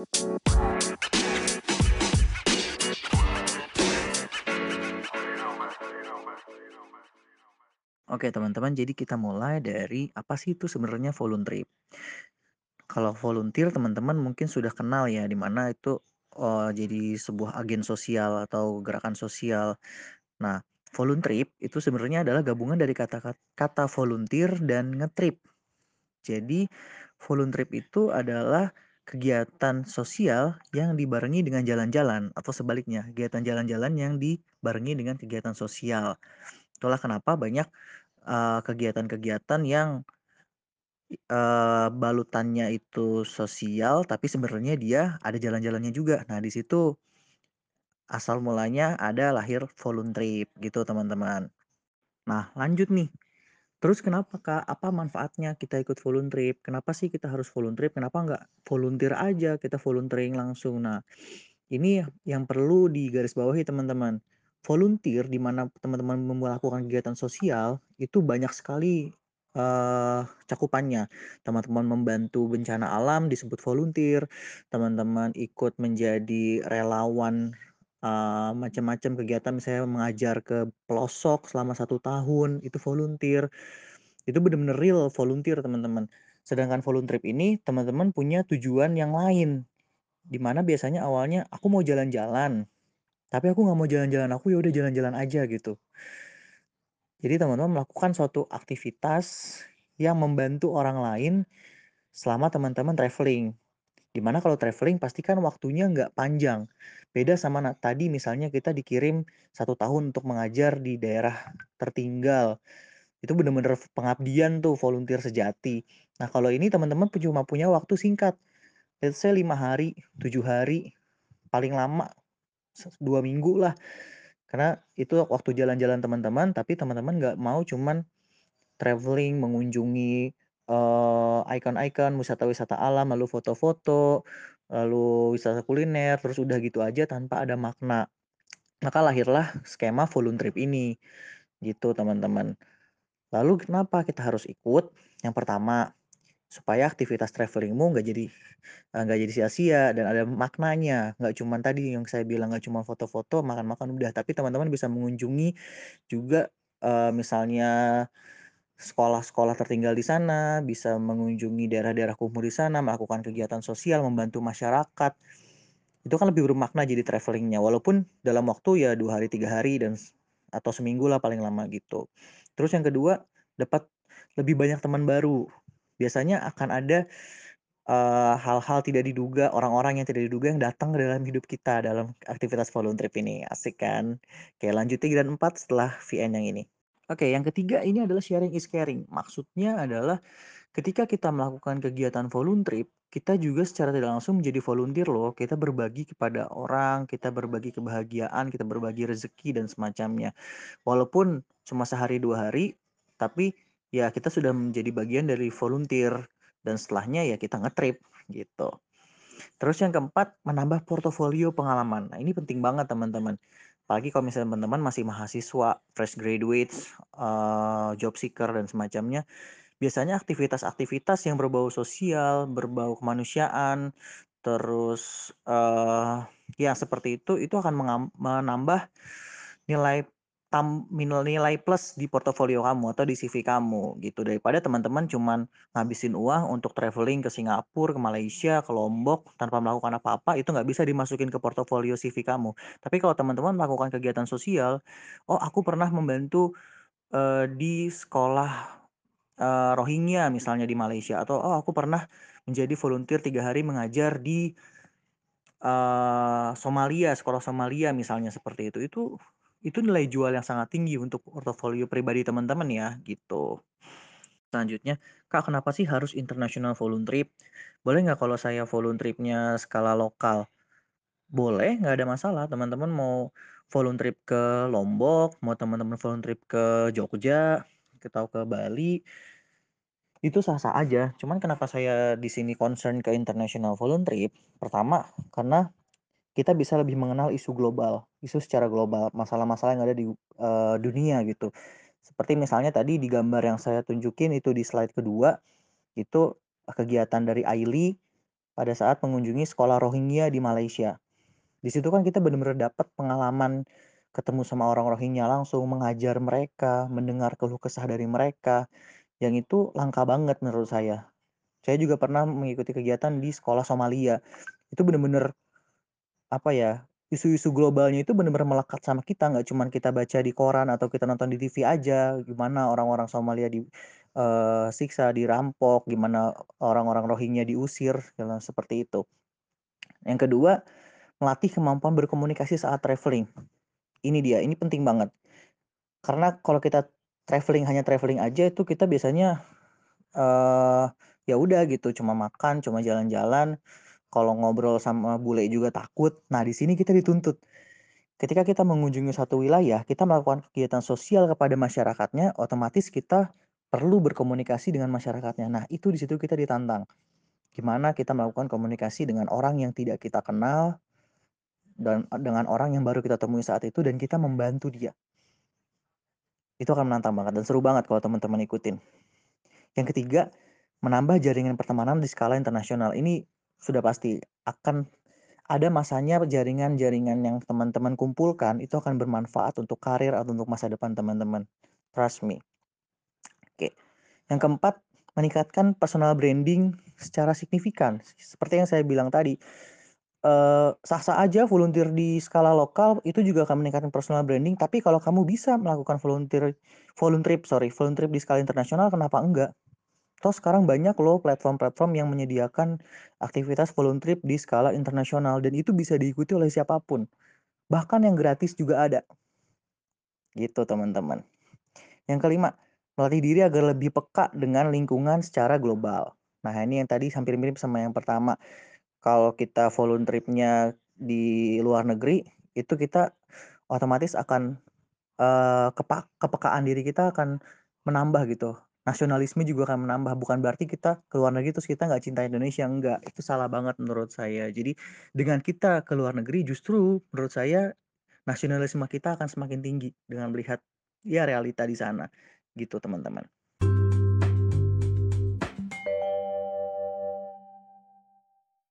Oke teman-teman, jadi kita mulai dari apa sih itu sebenarnya volunteer? Kalau volunteer teman-teman mungkin sudah kenal ya, di mana itu oh, jadi sebuah agen sosial atau gerakan sosial. Nah, volunteer itu sebenarnya adalah gabungan dari kata kata volunteer dan ngetrip. Jadi volunteer itu adalah kegiatan sosial yang dibarengi dengan jalan-jalan atau sebaliknya, kegiatan jalan-jalan yang dibarengi dengan kegiatan sosial. Itulah kenapa banyak uh, kegiatan-kegiatan yang uh, balutannya itu sosial, tapi sebenarnya dia ada jalan-jalannya juga. Nah, di situ asal mulanya ada lahir volunteer gitu, teman-teman. Nah, lanjut nih. Terus kenapa Kak? Apa manfaatnya kita ikut volunteer? Kenapa sih kita harus volunteer? Kenapa nggak volunteer aja kita volunteering langsung? Nah, ini yang perlu digarisbawahi teman-teman. Volunteer di mana teman-teman melakukan kegiatan sosial itu banyak sekali uh, cakupannya. Teman-teman membantu bencana alam disebut volunteer, teman-teman ikut menjadi relawan uh, macam-macam kegiatan misalnya mengajar ke pelosok selama satu tahun itu volunteer. Itu benar-benar real volunteer teman-teman. Sedangkan volunteer ini teman-teman punya tujuan yang lain. Di mana biasanya awalnya aku mau jalan-jalan, tapi aku nggak mau jalan-jalan, aku ya udah jalan-jalan aja gitu. Jadi teman-teman melakukan suatu aktivitas yang membantu orang lain selama teman-teman Di mana kalau traveling pasti kan waktunya nggak panjang. Beda sama tadi misalnya kita dikirim satu tahun untuk mengajar di daerah tertinggal. Itu benar-benar pengabdian tuh volunteer sejati. Nah kalau ini teman-teman cuma punya waktu singkat. Let's say 5 hari, 7 hari, paling lama dua minggu lah karena itu waktu jalan-jalan teman-teman, tapi teman-teman nggak mau cuman traveling, mengunjungi uh, ikon-ikon wisata-wisata alam, lalu foto-foto, lalu wisata kuliner, terus udah gitu aja tanpa ada makna. Maka lahirlah skema volunteer trip ini, gitu teman-teman. Lalu kenapa kita harus ikut? Yang pertama, supaya aktivitas travelingmu nggak jadi eh, nggak jadi sia-sia dan ada maknanya nggak cuma tadi yang saya bilang nggak cuma foto-foto makan-makan udah tapi teman-teman bisa mengunjungi juga uh, misalnya sekolah-sekolah tertinggal di sana bisa mengunjungi daerah-daerah kumuh di sana melakukan kegiatan sosial membantu masyarakat itu kan lebih bermakna jadi travelingnya walaupun dalam waktu ya dua hari tiga hari dan atau seminggu lah paling lama gitu terus yang kedua dapat lebih banyak teman baru biasanya akan ada hal-hal uh, tidak diduga, orang-orang yang tidak diduga yang datang ke dalam hidup kita dalam aktivitas volunteer ini. Asik kan? Oke, lanjut tiga dan empat setelah VN yang ini. Oke, yang ketiga ini adalah sharing is caring. Maksudnya adalah ketika kita melakukan kegiatan volunteer, kita juga secara tidak langsung menjadi volunteer loh. Kita berbagi kepada orang, kita berbagi kebahagiaan, kita berbagi rezeki dan semacamnya. Walaupun cuma sehari dua hari, tapi ya kita sudah menjadi bagian dari volunteer dan setelahnya ya kita ngetrip gitu. Terus yang keempat, menambah portofolio pengalaman. Nah, ini penting banget teman-teman. Apalagi kalau misalnya teman-teman masih mahasiswa, fresh graduates, uh, job seeker dan semacamnya, biasanya aktivitas-aktivitas yang berbau sosial, berbau kemanusiaan, terus uh, ya seperti itu itu akan menambah nilai tam nilai plus di portofolio kamu atau di CV kamu gitu daripada teman-teman cuman ngabisin uang untuk traveling ke Singapura, ke Malaysia, ke Lombok tanpa melakukan apa-apa itu nggak bisa dimasukin ke portofolio CV kamu. Tapi kalau teman-teman melakukan kegiatan sosial, oh aku pernah membantu uh, di sekolah uh, Rohingya misalnya di Malaysia atau oh aku pernah menjadi volunteer tiga hari mengajar di uh, Somalia, sekolah Somalia misalnya seperti itu. Itu itu nilai jual yang sangat tinggi untuk portofolio pribadi teman-teman ya gitu. Selanjutnya, Kak kenapa sih harus international trip? Boleh nggak kalau saya volunteer tripnya skala lokal? Boleh, nggak ada masalah. Teman-teman mau volunteer trip ke Lombok, mau teman-teman volunteer trip ke Jogja, atau ke Bali, itu sah-sah aja. Cuman kenapa saya di sini concern ke international trip? Pertama, karena kita bisa lebih mengenal isu global, isu secara global, masalah-masalah yang ada di uh, dunia gitu. Seperti misalnya tadi di gambar yang saya tunjukin itu di slide kedua, itu kegiatan dari AILI pada saat mengunjungi sekolah Rohingya di Malaysia. Di situ kan kita bener-bener dapet pengalaman ketemu sama orang Rohingya langsung, mengajar mereka, mendengar keluh kesah dari mereka, yang itu langka banget menurut saya. Saya juga pernah mengikuti kegiatan di sekolah Somalia. Itu bener-bener, apa ya, isu-isu globalnya itu bener-bener melekat sama kita, nggak cuman kita baca di koran atau kita nonton di TV aja, gimana orang-orang Somalia di eee, siksa, dirampok, gimana orang-orang Rohingya diusir, seperti itu. Yang kedua, melatih kemampuan berkomunikasi saat travelling. Ini dia, ini penting banget. Karena kalau kita travelling, hanya travelling aja itu kita biasanya, eee, ya udah gitu, cuma makan, cuma jalan-jalan, kalau ngobrol sama bule juga takut. Nah, di sini kita dituntut. Ketika kita mengunjungi suatu wilayah, kita melakukan kegiatan sosial kepada masyarakatnya, otomatis kita perlu berkomunikasi dengan masyarakatnya. Nah, itu di situ kita ditantang. Gimana kita melakukan komunikasi dengan orang yang tidak kita kenal, dan dengan orang yang baru kita temui saat itu dan kita membantu dia. Itu akan menantang banget dan seru banget kalau teman-teman ikutin. Yang ketiga, menambah jaringan pertemanan di skala internasional. Ini sudah pasti akan ada masanya jaringan-jaringan yang teman-teman kumpulkan itu akan bermanfaat untuk karir atau untuk masa depan teman-teman. Trust me. Oke. Yang keempat, meningkatkan personal branding secara signifikan. Seperti yang saya bilang tadi, eee, sah-sah aja volunteer di skala lokal, itu juga akan meningkatkan personal branding, tapi kalau kamu bisa melakukan volunteer voluntrip sorry, voluntrip di skala internasional, kenapa enggak? Toh sekarang banyak loh platform-platform yang menyediakan aktivitas voluntrip di skala internasional dan itu bisa diikuti oleh siapa pun. Bahkan yang gratis juga ada. Gitu teman-teman. Yang kelima, melatih diri agar lebih peka dengan lingkungan secara global. Nah ini yang tadi hampir mirip sama yang pertama. Kalau kita voluntripnya di luar negeri, itu kita otomatis akan, kepa kepekaan diri kita akan menambah gitu. Nasionalisme juga akan menambah, bukan berarti kita ke luar negeri terus kita nggak cinta Indonesia, enggak. Itu salah banget menurut saya. Jadi dengan kita ke luar negeri justru menurut saya nasionalisme kita akan semakin tinggi dengan melihat, ya realita di sana, gitu teman-teman.